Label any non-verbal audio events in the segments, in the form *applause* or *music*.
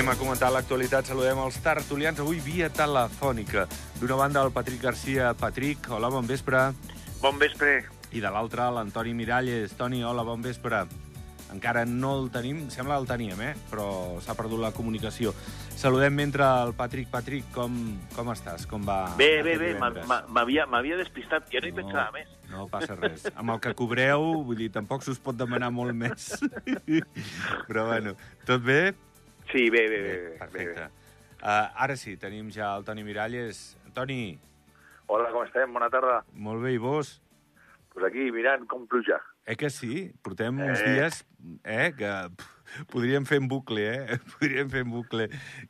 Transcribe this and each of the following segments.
Anem a comentar l'actualitat. Saludem els tertulians avui via telefònica. D'una banda, el Patrick Garcia. Patrick, hola, bon vespre. Bon vespre. I de l'altra, l'Antoni Miralles. Toni, hola, bon vespre. Encara no el tenim, sembla que el teníem, eh? però s'ha perdut la comunicació. Saludem mentre el Patrick. Patrick, com, com estàs? Com va? Bé, bé, bé, m'havia despistat, ja no hi pensava més. No passa res. Amb el que cobreu, vull dir, tampoc s'us pot demanar molt més. *laughs* Però bueno, tot bé? Sí, bé, bé, bé. bé, Perfecte. bé. Uh, ara sí, tenim ja el Toni Miralles. Toni, Hola, com estem? Bona tarda. molt bé, i vos? Pues aquí, mirant com pluja. Eh que sí? Portem uns Eh. dies eh, que pff, podríem fer en bucle, eh? *laughs* Podríem fer en bucle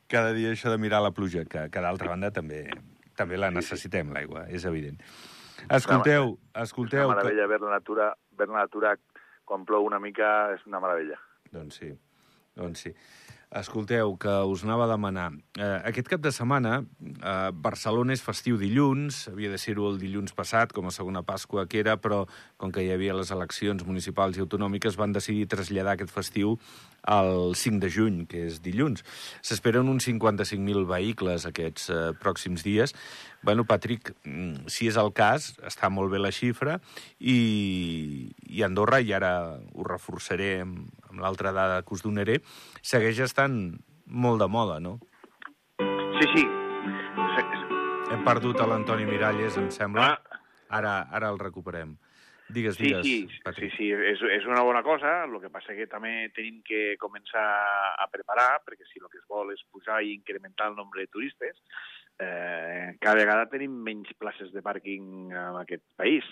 cada dia això de mirar la pluja, que, que d'altra banda també també la necessitem, l'aigua, és evident. Escolteu, escolteu... Una meravella, ver la natura, ver la natura quan plou una mica és una meravella. Doncs sí, doncs sí. Escolteu, que us anava a demanar. Eh, aquest cap de setmana, eh, Barcelona és festiu dilluns, havia de ser-ho el dilluns passat, com a segona Pasqua que era, però com que hi havia les eleccions municipals i autonòmiques, van decidir traslladar aquest festiu al 5 de juny, que és dilluns. S'esperen uns 55.000 vehicles aquests eh, pròxims dies. Bueno, Patrick, mm, si és el cas, està molt bé la xifra, i, i Andorra, i ara ho reforçaré amb l'altra dada que us donaré, segueix estant molt de moda, no? Sí, sí. Hem perdut a l'Antoni Miralles, em sembla. Ah, Ara, ara el recuperem. Digues, sí, digues, sí, sí, Patrick. sí, és, és una bona cosa, el que passa que també tenim que començar a preparar, perquè si el que es vol és pujar i incrementar el nombre de turistes, eh, cada vegada tenim menys places de pàrquing en aquest país,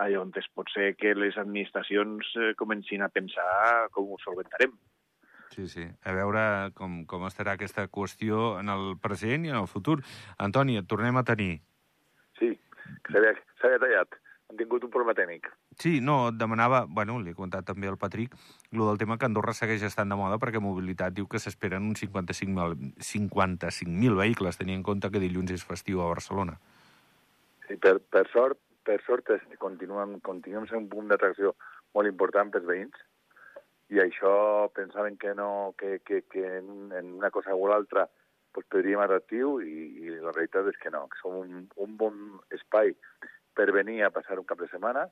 allà on es pot ser que les administracions eh, comencin a pensar com ho solventarem. Sí, sí. A veure com, com estarà aquesta qüestió en el present i en el futur. Antoni, et tornem a tenir. Sí, s'havia tallat. Tingut un problema tècnic. Sí, no, et demanava, bueno, li he comentat també al Patrick, lo del tema que Andorra segueix estant de moda perquè Mobilitat diu que s'esperen uns 55.000 55 vehicles, tenint en compte que dilluns és festiu a Barcelona. Sí, per, per sort, per sort es, continuem, continuem sent un punt d'atracció molt important pels veïns i això pensaven que no que, que, que en, en una cosa o l'altra pues, perdríem atractiu i, i la realitat és que no, que som un, un bon espai per venir a passar un cap de setmana.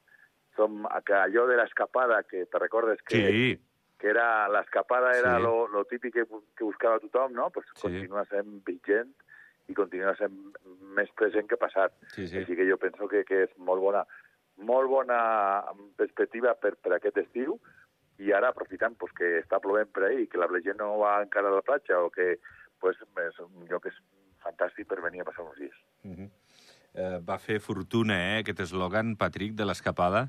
Som a que allò de l'escapada, que te recordes que, Sí, que era l'escapada era Sí. lo, lo típic que, que buscava tothom, no? Pues Sí. continua sent vigent i continua sent més present que passat. sí, sí. Així que jo penso que, que és molt bona, molt bona perspectiva per, per aquest estiu i ara aprofitant pues, que està plovent per ahí i que la gent no va encara a la platja o que pues, és un lloc que és fantàstic per venir a passar uns dies. Uh -huh. Eh, va fer fortuna, eh, aquest eslògan, Patrick, de l'escapada.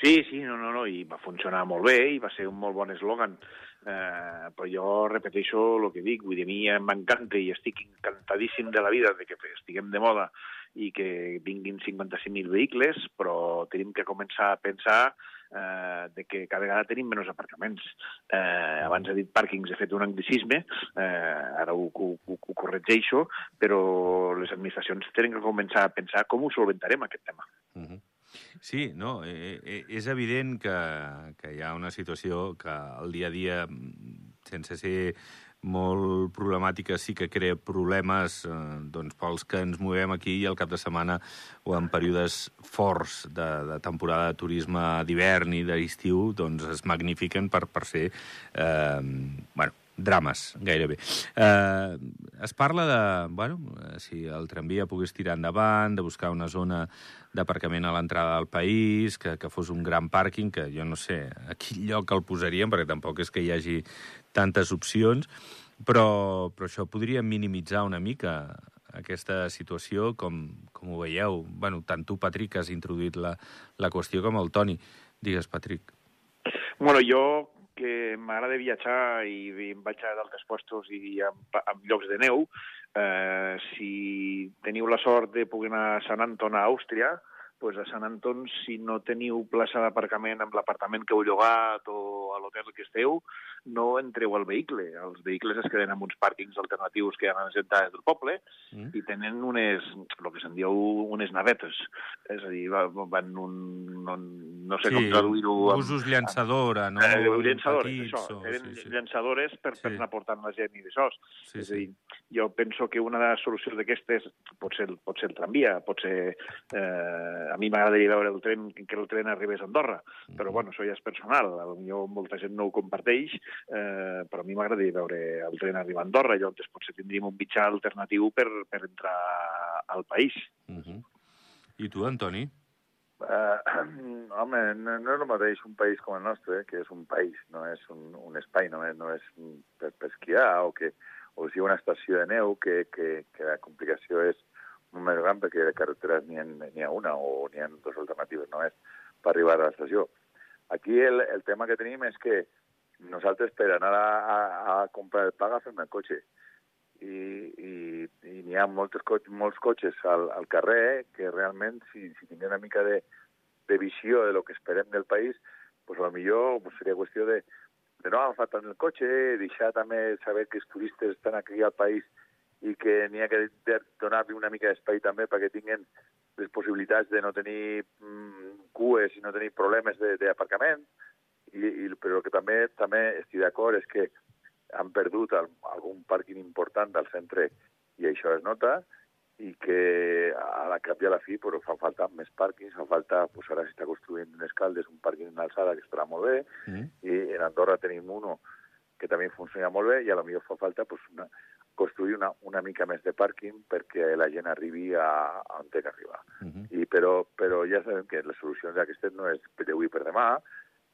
Sí, sí, no, no, no, i va funcionar molt bé i va ser un molt bon eslògan. Eh, però jo repeteixo el que dic, vull dir, a mi m'encanta i estic encantadíssim de la vida de que estiguem de moda i que vinguin 55.000 vehicles, però tenim que començar a pensar eh, de que cada vegada tenim menys aparcaments. Eh, abans he dit pàrquings, he fet un anglicisme, eh, ara ho, ho, ho, ho corregeixo, però les administracions tenen que començar a pensar com ho solventarem, aquest tema. Uh -huh. Sí, no, eh, eh, és evident que, que hi ha una situació que el dia a dia, mm, sense ser molt problemàtica, sí que crea problemes eh, doncs, pels que ens movem aquí i al cap de setmana o en períodes forts de, de temporada de turisme d'hivern i d'estiu, doncs es magnifiquen per, per ser, eh, bueno, drames, gairebé. Eh, es parla de, bueno, si el tramvia pogués tirar endavant, de buscar una zona d'aparcament a l'entrada del país, que, que fos un gran pàrquing, que jo no sé a quin lloc el posaríem, perquè tampoc és que hi hagi tantes opcions, però, però això podria minimitzar una mica aquesta situació, com, com ho veieu. bueno, tant tu, Patrick, has introduït la, la qüestió, com el Toni. Digues, Patrick. Bueno, jo que m'agrada viatjar i, i em vaig a d'altres puestos i en, en llocs de neu, eh, si teniu la sort de poder anar a Sant Anton, a Àustria, pues a Sant Anton, si no teniu plaça d'aparcament amb l'apartament que heu llogat o a l'hotel que esteu, no entreu al vehicle. Els vehicles es queden en uns pàrquings alternatius que hi ha a les entrades del poble mm. i tenen unes, el que se'n diu, unes navetes. És a dir, van un... No, no sé sí, com traduir-ho... Usos llançadora, no? Eh, llançadores, Petits, això. O... Eren sí, sí. llançadores per, sí. per anar portant la gent i d'això. Sí, és a dir, jo penso que una de les solucions d'aquestes pot ser, pot ser el tramvia, pot ser... Eh, a mi m'agradaria veure el tren, que el tren arribés a Andorra, mm. però bueno, això ja és personal, millor molta gent no ho comparteix, eh, però a mi m'agradaria veure el tren arribar a Andorra, llavors potser tindríem un mitjà alternatiu per, per entrar al país. Mm -hmm. I tu, Antoni? Uh, *clears throat* home, no, no és el mateix un país com el nostre, que és un país, no és un, un espai, no és, no és per, per esquiar o que o sigui una estació de neu que, que, que la complicació és més gran perquè de carreteres n'hi ha, ha una o n'hi ha dues alternatives, no és per arribar a l'estació. Aquí el, el tema que tenim és que nosaltres per anar a, a, a comprar el pa agafem el cotxe i, i, i n'hi ha molts, cotxes, molts cotxes al, al carrer que realment si, si tinguem una mica de, de visió de lo que esperem del país, pues a lo millor pues seria qüestió de, de no agafar tant el cotxe, deixar també saber que els turistes estan aquí al país i que n'hi ha que donar-li una mica d'espai també perquè tinguin les possibilitats de no tenir mm, cues i no tenir problemes d'aparcament, i, i, però que també també estic d'acord és que han perdut el, algun pàrquing important del centre i això es nota i que a la cap i a la fi però fa falta més pàrquings, fa falta, pues ara s'està construint en Escaldes un pàrquing en alçada que estarà molt bé, mm. i en Andorra tenim uno que també funciona molt bé i a lo millor fa falta pues, una, construir una, una mica més de pàrquing perquè la gent arribi a, a on té que arribar. Mm -hmm. I, però, però ja sabem que les solucions d'aquestes no és per avui per demà,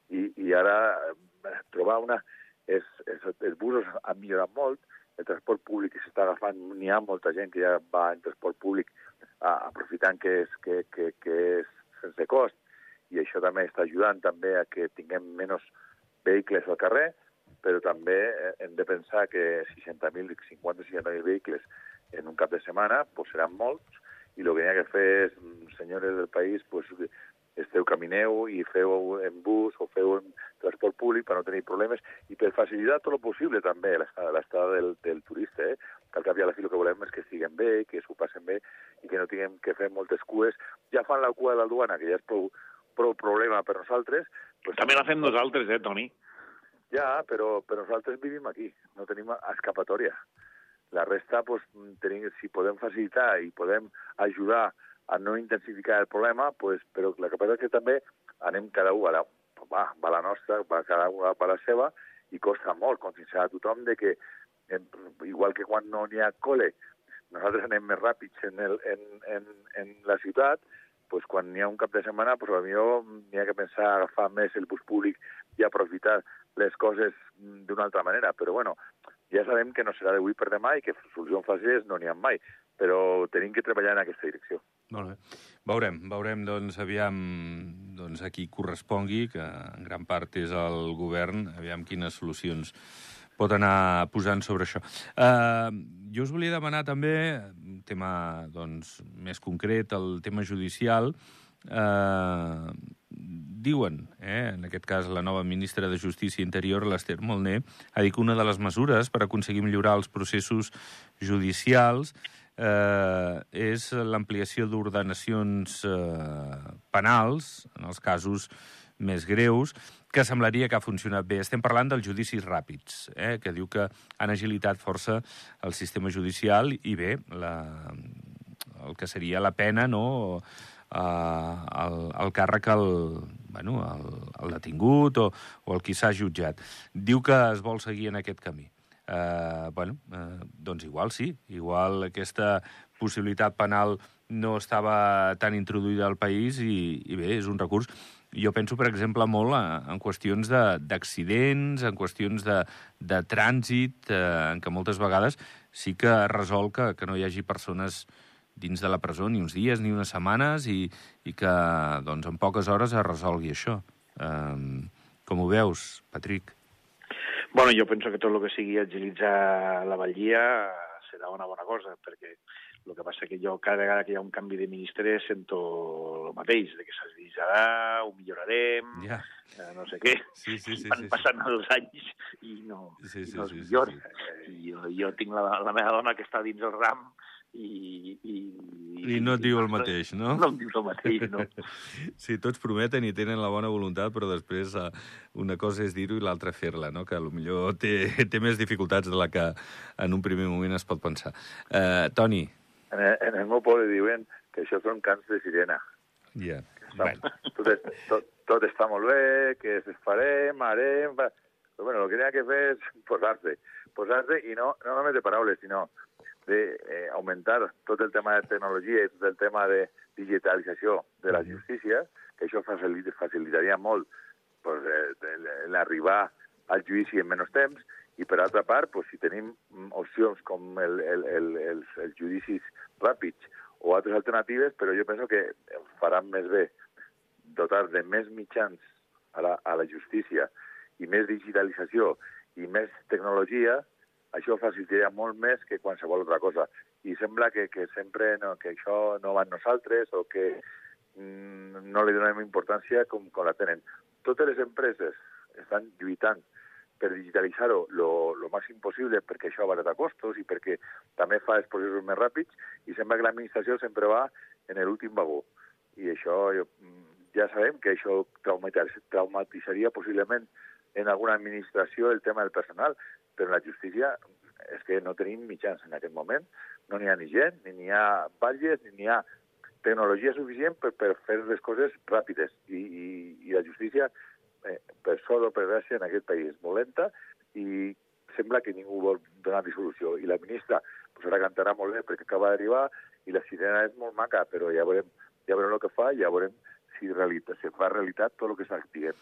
i, i ara eh, trobar una... És, és, els busos han millorat molt, el transport públic s'està agafant, n'hi ha molta gent que ja va en transport públic a, aprofitant que és, que, que, que és sense cost, i això també està ajudant també a que tinguem menys vehicles al carrer, però també eh, hem de pensar que 60.000, 50-60.000 vehicles en un cap de setmana pues, seran molts, i el que hi ha que fer és, mm, senyores del país, pues, esteu camineu i feu en bus o feu en transport públic per no tenir problemes i per facilitar tot el possible també l'estada del, del turista, eh? que al cap i a la fi el que volem és que estiguen bé, que s'ho passen bé i que no tinguem que fer moltes cues. Ja fan la cua de la duana, que ja és prou, prou problema per nosaltres. Pues també la fem nosaltres, eh, Toni? Ja, però, però nosaltres vivim aquí, no tenim escapatòria. La resta, pues, tenim, si podem facilitar i podem ajudar a no intensificar el problema, pues, però la que passa és que també anem cada un a la, va, va la nostra, va cada un a la seva, i costa molt conscienciar a tothom de que, igual que quan no n'hi ha col·le, nosaltres anem més ràpids en, el, en, en, en la ciutat, pues, quan n'hi ha un cap de setmana, pues, potser n'hi ha que pensar agafar més el bus públic i aprofitar les coses d'una altra manera. Però, bueno, ja sabem que no serà d'avui per demà i que solucions fàcils no n'hi ha mai, però tenim que treballar en aquesta direcció. Molt bé. Veurem, veurem, doncs, aviam doncs, a qui correspongui, que en gran part és el govern, aviam quines solucions pot anar posant sobre això. Uh, jo us volia demanar també, un tema doncs, més concret, el tema judicial. Uh, diuen, eh, en aquest cas la nova ministra de Justícia Interior, l'Ester Molné, ha dit que una de les mesures per aconseguir millorar els processos judicials eh, és l'ampliació d'ordenacions eh, penals, en els casos més greus, que semblaria que ha funcionat bé. Estem parlant dels judicis ràpids, eh, que diu que han agilitat força el sistema judicial i bé, la, el que seria la pena, no?, eh, el, el càrrec al, bueno, el, el detingut o, o el qui s'ha jutjat. Diu que es vol seguir en aquest camí eh, bueno, eh, doncs igual sí, igual aquesta possibilitat penal no estava tan introduïda al país i, i bé, és un recurs. Jo penso, per exemple, molt en qüestions d'accidents, en qüestions de, de trànsit, eh, en què moltes vegades sí que resol que, que no hi hagi persones dins de la presó ni uns dies ni unes setmanes i, i que doncs, en poques hores es resolgui això. Eh, com ho veus, Patrick? Bueno, jo penso que tot el que sigui agilitzar la Vallia serà una bona cosa, perquè El que passa que jo cada vegada que hi ha un canvi de ministre sento el mateix, de que s'agilitzarà, ho millorarem, Ja. eh, no sé què. Sí, sí, sí. Van sí, sí. passant els anys i no, Sí, sí, no es sí, sí, millora. sí. I jo, jo tinc la, la meva dona que està dins el ram i... I, I no et diu el mateix, no? No em dius el mateix, no. Sí, tots prometen i tenen la bona voluntat, però després eh, una cosa és dir-ho i l'altra fer-la, no? que millor té, té més dificultats de la que en un primer moment es pot pensar. Uh, Toni. En el, en el meu poble diuen que això són cants de sirena. Ja. Està, Bueno, *laughs* tot, és, tot, tot està molt bé, que es farem, harem... Va. Però bueno, el que hi ha que fer és posar-se. Posar-se i no, no només de paraules, sinó de eh, augmentar tot el tema de tecnologia i tot el tema de digitalització de la justícia, que això facilit, facilitaria molt pues, eh, l'arribar al judici en menys temps, i per altra part, pues, si tenim mm, opcions com el, el, el, els, els judicis ràpids o altres alternatives, però jo penso que faran més bé dotar de més mitjans a la, a la justícia i més digitalització i més tecnologia, això facilitaria molt més que qualsevol altra cosa. I sembla que, que sempre no, que això no va amb nosaltres o que mm, no li donem importància com, com la tenen. Totes les empreses estan lluitant per digitalitzar-ho lo màxim possible perquè això abarata costos i perquè també fa els processos més ràpids i sembla que l'administració sempre va en l'últim vagó. I això jo, mm, ja sabem que això traumatitzaria possiblement en alguna administració el tema del personal, però la justícia és que no tenim mitjans en aquest moment. No n'hi ha ni gent, ni n'hi ha batlles, ni n'hi ha tecnologia suficient per, per fer les coses ràpides. I, i, i la justícia, eh, per sort o per gràcia, en aquest país és molt lenta i sembla que ningú vol donar-li solució. I la ministra pues, ara cantarà molt bé perquè acaba d'arribar i la sirena és molt maca, però ja veurem, ja veurem el que fa ja veurem si, realitat, si fa realitat tot el que està dient.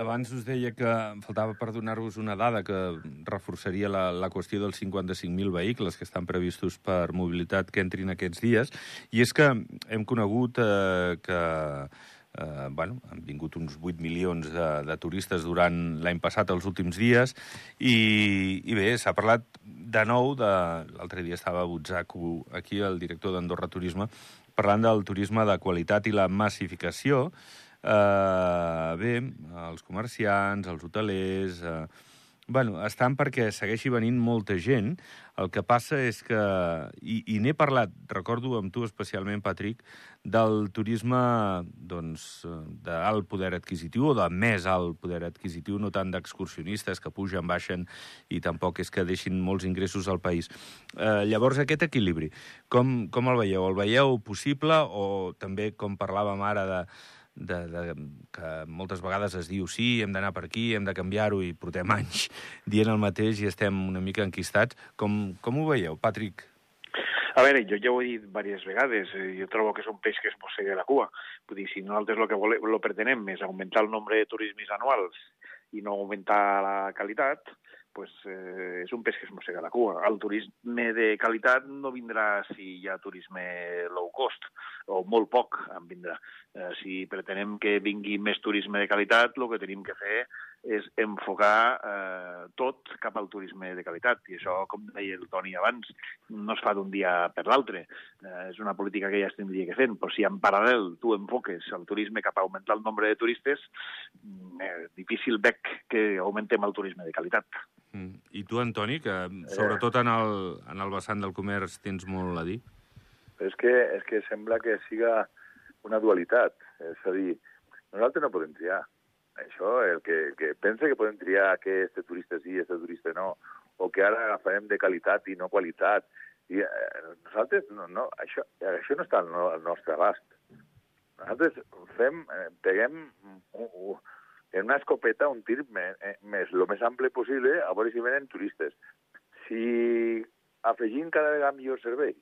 Abans us deia que faltava per donar-vos una dada que reforçaria la, la qüestió dels 55.000 vehicles que estan previstos per mobilitat que entrin aquests dies, i és que hem conegut eh, que eh, bueno, han vingut uns 8 milions de, de turistes durant l'any passat, els últims dies, i, i bé, s'ha parlat de nou, de... l'altre dia estava a Butzaco, aquí, el director d'Andorra Turisme, parlant del turisme de qualitat i la massificació, eh, bé, els comerciants, els hotelers... Eh, bueno, estan perquè segueixi venint molta gent. El que passa és que... I, i n'he parlat, recordo amb tu especialment, Patrick, del turisme doncs, d'alt poder adquisitiu o de més alt poder adquisitiu, no tant d'excursionistes que pugen, baixen i tampoc és que deixin molts ingressos al país. Eh, llavors, aquest equilibri, com, com el veieu? El veieu possible o també, com parlàvem ara, de, de, de, que moltes vegades es diu sí, hem d'anar per aquí, hem de canviar-ho i portem *laughs* anys dient el mateix i estem una mica enquistats. Com, com ho veieu, Patrick? A veure, jo ja ho he dit diverses vegades, eh, jo trobo que és un peix que es mossega la cua. Vull dir, si nosaltres el que volem, lo pretenem és augmentar el nombre de turismes anuals i no augmentar la qualitat, pues, eh, és un peix que es mossega la cua. El turisme de qualitat no vindrà si hi ha turisme low cost, o molt poc en vindrà. Eh, si pretenem que vingui més turisme de qualitat, el que tenim que fer és enfocar eh, tot cap al turisme de qualitat. I això, com deia el Toni abans, no es fa d'un dia per l'altre. Eh, és una política que ja es tindria que fer, però si en paral·lel tu enfoques el turisme cap a augmentar el nombre de turistes, eh, difícil veig que augmentem el turisme de qualitat. Mm. I tu, Antoni, que sobretot en el, en el vessant del comerç tens molt a dir? És que, és que sembla que siga una dualitat. És a dir, nosaltres no podem triar. Això, el que, que pensa que podem triar que este turista sí, este turista no, o que ara agafarem de qualitat i no qualitat. I eh, nosaltres, no, no, això, això no està al, no, al nostre abast. Nosaltres fem, eh, peguem un, un, en una escopeta un tir més, més, lo més ample possible a veure si venen turistes. Si afegim cada vegada millor servei,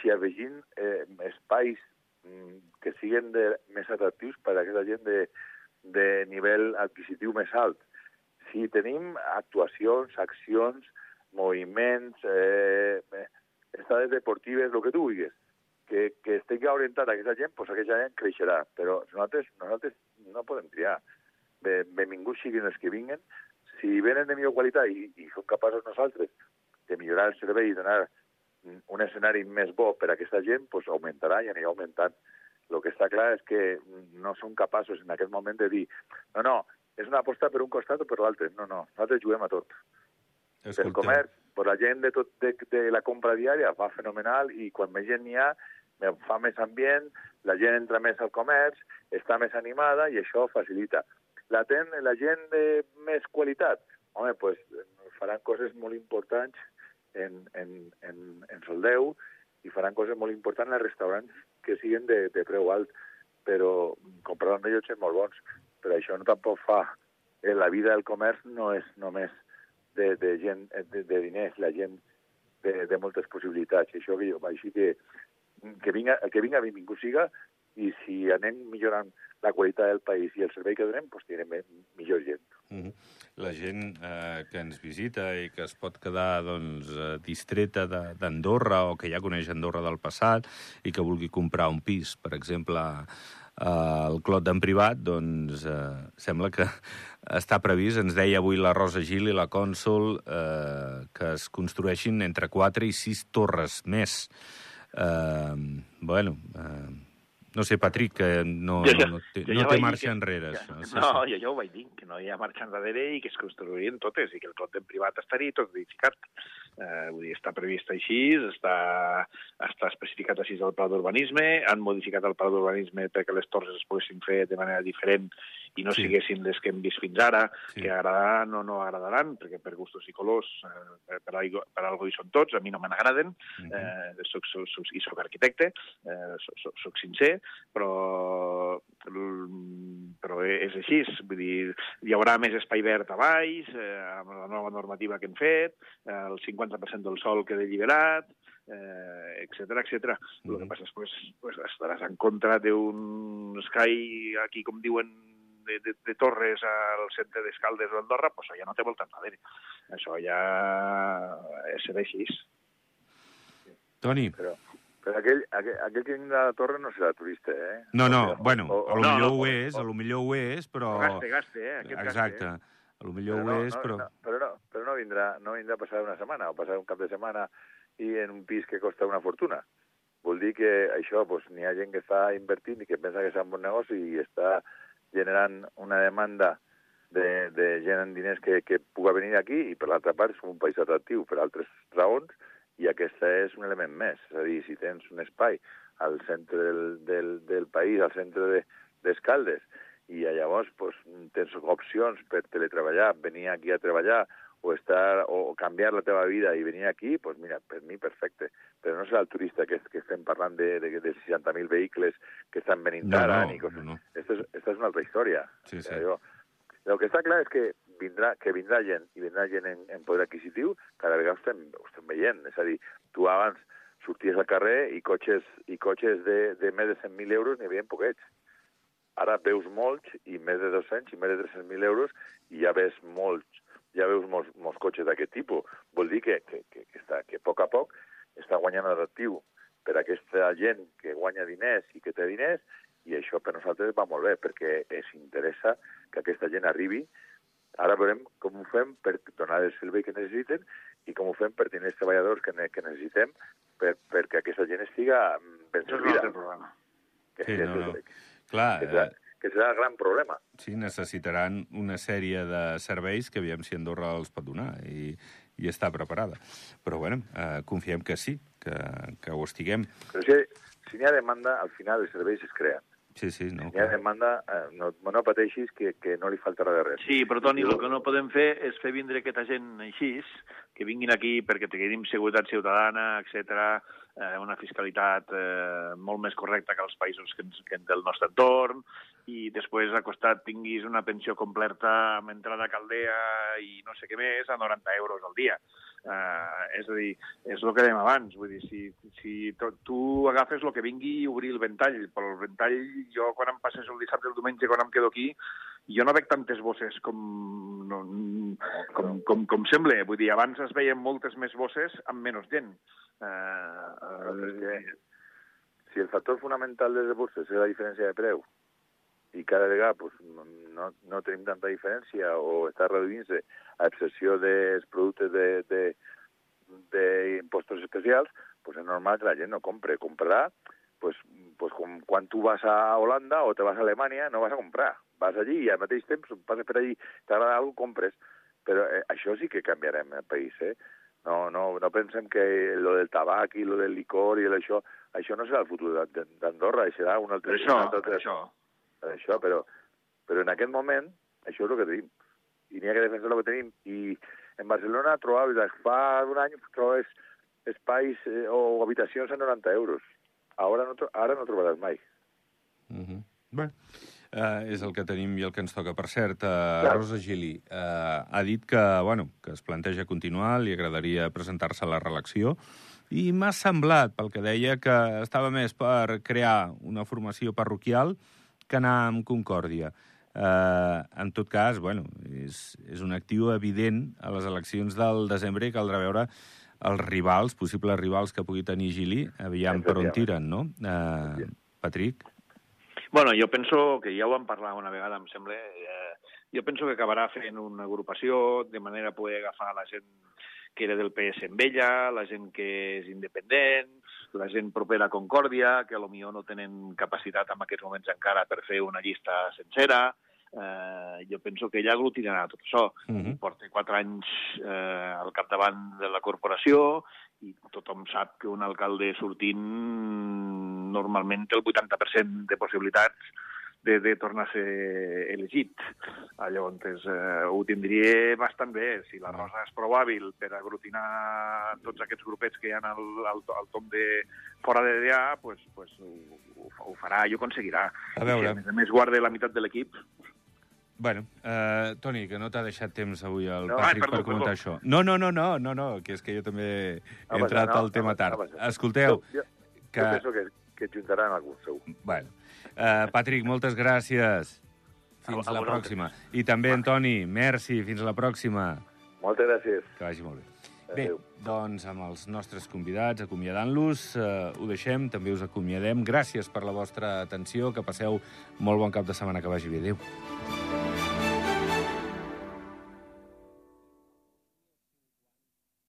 si afegim eh, espais mm, que siguin de, més atractius per a aquesta gent de, de nivell adquisitiu més alt, si tenim actuacions, accions, moviments, eh, estades deportives, el que tu vulguis, que, que estigui orientat a aquesta gent, doncs aquesta gent creixerà. Però nosaltres, nosaltres no podem triar. Benvinguts siguin els que vinguen. Si venen de millor qualitat i, i som capaços nosaltres de millorar el servei i donar un escenari més bo per a aquesta gent pues, augmentarà i anirà augmentant. El que està clar és que no són capaços en aquest moment de dir no, no, és una aposta per un costat o per l'altre. No, no, nosaltres juguem a tot. Escolta. El comerç, pues la gent de, tot, de, de la compra diària va fenomenal i quan més gent n'hi ha, fa més ambient, la gent entra més al comerç, està més animada i això facilita. La, ten, la gent de més qualitat, home, pues, faran coses molt importants en, en, en, en Soldeu i faran coses molt importants en els restaurants que siguin de, de preu alt, però compraran rellotges molt bons. Però això no tampoc fa... Eh, la vida del comerç no és només de, de gent, de, de diners, la gent de, de moltes possibilitats. Això que jo, així que, que vinga, que vinga, benvingut siga, i si anem millorant la qualitat del país i el servei que donem, doncs tindrem millor gent. Mm -hmm. La gent eh, que ens visita i que es pot quedar doncs, eh, distreta d'Andorra o que ja coneix Andorra del passat i que vulgui comprar un pis, per exemple, eh, el Clot d'en privat, doncs eh, sembla que *laughs* està previst, ens deia avui la Rosa Gil i la Cònsol, eh, que es construeixin entre 4 i 6 torres més. Eh, bueno, eh, no sé, Patrick, que no, Jo ja- no, té, jo no ja té marxa que- enrere. que- això. Sí, no, sí. jo ja ho vaig dir, que no hi ha marxa enrere i que es construirien totes i que el clot en privat estaria tot edificat. Eh, vull dir, està previst així, està, està especificat així al pla d'urbanisme, han modificat el pla d'urbanisme perquè les torres es poguessin fer de manera diferent i no Sí. siguessin les que hem vist fins ara, Sí. que agradaran o no agradaran, perquè per gustos i colors, eh, per, algo, per algo hi són tots, a mi no me n'agraden, Mhm. eh, soc, soc, soc, i soc arquitecte, eh, soc, soc, soc sincer, però, mm, però és així. Vull dir, hi haurà més espai verd a baix, eh, amb la nova normativa que hem fet, eh, el 50% del sol queda alliberat, eh, etc etc. El que Mhm. passa és que pues, pues estaràs en contra d'un Sky, aquí com diuen, de, de, de Torres al centre d'Escaldes o Andorra, pues això ja no té volta enrere. Això ja serà així. Toni, Però, però aquell, aquell, aquell que vindrà a la torre no serà turista, eh? no, no, O- bueno, o- a lo o- millor no, ho o- és, a lo millor ho és, però... Gaste, gaste, eh? Aquest Exacte, gaste, a lo millor Però ho no, és, no, però... No, però, no, però no, vindrà, no vindrà a passar una setmana o passar un cap de setmana i en un pis que costa una fortuna. Vol dir que això, doncs, n'hi ha gent que està invertint i que pensa que és un bon negoci i està generant una demanda de, de gent amb diners que, que puga venir aquí i, per l'altra part, és un país atractiu per altres raons i aquesta és un element més. És a dir, si tens un espai al centre del, del, del país, al centre de- d'Escaldes, i llavors pues, tens opcions per teletreballar, venir aquí a treballar o, estar, o canviar la teva vida i venir aquí, pues mira, per mi perfecte. Però no serà el turista que, que estem parlant de, de, de 60.000 vehicles que estan venint No, ara no, ni coses. no, no. Esta, és, esta és una altra història. Sí, sí. Jo, el que està clar és que vindrà, que vindrà gent, i vindrà gent en, en poder adquisitiu, cada vegada ho estem, ho estem veient. És a dir, tu abans sorties al carrer i cotxes, i cotxes de, de més de 100.000 euros n'hi havia poquets. Ara veus molts, i més de 200 i més de 300.000 euros, i ja ves molts, ja veus molts, molts cotxes d'aquest tipus. Vol dir que, que, que, que, està, que a poc a poc està guanyant atractiu per a aquesta gent que guanya diners i que té diners, i això per nosaltres va molt bé, perquè es interessa que aquesta gent arribi. Ara veurem com ho fem per donar el servei que necessiten i com ho fem per tenir els treballadors que, ne que necessitem per, perquè aquesta gent estiga ben Això és un servida. altre problema. Que, Sí, que, no, no. que, Clar, que, eh, que serà el gran problema. sí, necessitaran una sèrie de serveis que aviam si Andorra els pot donar i, i està preparada. Però, bueno, eh, confiem que sí, que, que ho estiguem. Però si, si n'hi ha demanda, al final els serveis es creen. Sí, sí, no, Si n'hi ha demanda, eh, no, no pateixis que, que no li faltarà de res. Sí, però Toni, Jo- el que no podem fer és fer vindre aquesta gent així, que vinguin aquí perquè tenim seguretat ciutadana, etc, eh, una fiscalitat eh, molt més correcta que els països que, ens, que del nostre entorn, i després al costat tinguis una pensió completa amb entrada a caldea i no sé què més a 90 euros al dia. Uh, és a dir, és el que dèiem abans, vull dir, si, si to, tu agafes el que vingui i obrir el ventall, però el ventall, jo quan em passes el dissabte i el diumenge, quan em quedo aquí, jo no veig tantes bosses com, no, com, com, com sembla. Vull dir, abans es veien moltes més bosses amb menys gent. Uh, que si el factor fonamental dels buses és la diferència de preu i cada vegada pues, no, no, tenim tanta diferència o està reduint-se a excepció dels productes de, de, d'impostos especials, pues és normal que la gent no compre. Comprarà pues, pues com quan tu vas a Holanda o te vas a Alemanya, no vas a comprar. Vas allí i al mateix temps passes per allí, t'agrada alguna cosa, compres. Però eh, això sí que canviarem el país, eh? No, no, no pensem que lo del tabac i lo del licor i això, això no serà el futur d'Andorra, serà un altre... Per això, un altre, per això. Per això, però, però en aquest moment això és el que tenim. I n'hi ha que defensar el que tenim. I en Barcelona trobaves, fa un any, trobes espais eh, o habitacions a 90 euros. Ara no, ara no trobaràs mai. Uh -huh. Bé, uh, és el que tenim i el que ens toca. Per cert, uh, Rosa Gili uh, ha dit que, bueno, que es planteja continuar, li agradaria presentar-se a la reelecció, i m'ha semblat, pel que deia, que estava més per crear una formació parroquial que anar amb Concòrdia. Uh, en tot cas, bueno, és, és un actiu evident a les eleccions del desembre i caldrà veure els rivals, possibles rivals que pugui tenir Gili, aviam per on tiren, no? Uh, Patrick? Bueno, jo penso que ja ho vam parlar una vegada, em sembla. Eh, jo penso que acabarà fent una agrupació de manera a poder agafar la gent que era del PS amb ella, la gent que és independent, la gent propera a Concòrdia, que potser no tenen capacitat en aquests moments encara per fer una llista sencera, eh, jo penso que ella aglutinarà tot això. Uh Mhm. -huh. Porta quatre anys eh, al capdavant de la corporació i tothom sap que un alcalde sortint normalment té el 80% de possibilitats de, de tornar a ser elegit. Llavors, eh, ho tindria bastant bé. Si la Rosa és prou hàbil per aglutinar tots aquests grupets que hi ha al, al, al tom de fora de d'allà, pues, pues, ho, ho, ho farà i ho aconseguirà. A veure. Si a més a més guarda la meitat de l'equip, Bueno, uh, Toni, que no t'ha deixat temps avui el No, Patrick ai, perdó, per comentar això. No, no, no, no, no, no, que és que jo també he No entrat no, al tema no, tard. no. Escolteu, Jo, jo, que... jo penso que, que juntaran algun segur. Bueno, uh, Patrick, moltes gràcies. Fins A- a la pròxima. I també, Antoni, merci, fins a la pròxima. Moltes gràcies. Que vagi molt bé. Bé, doncs amb els nostres convidats, acomiadant-los, eh, ho deixem, també us acomiadem. Gràcies per la vostra atenció, que passeu molt bon cap de setmana, que vagi bé. Adéu.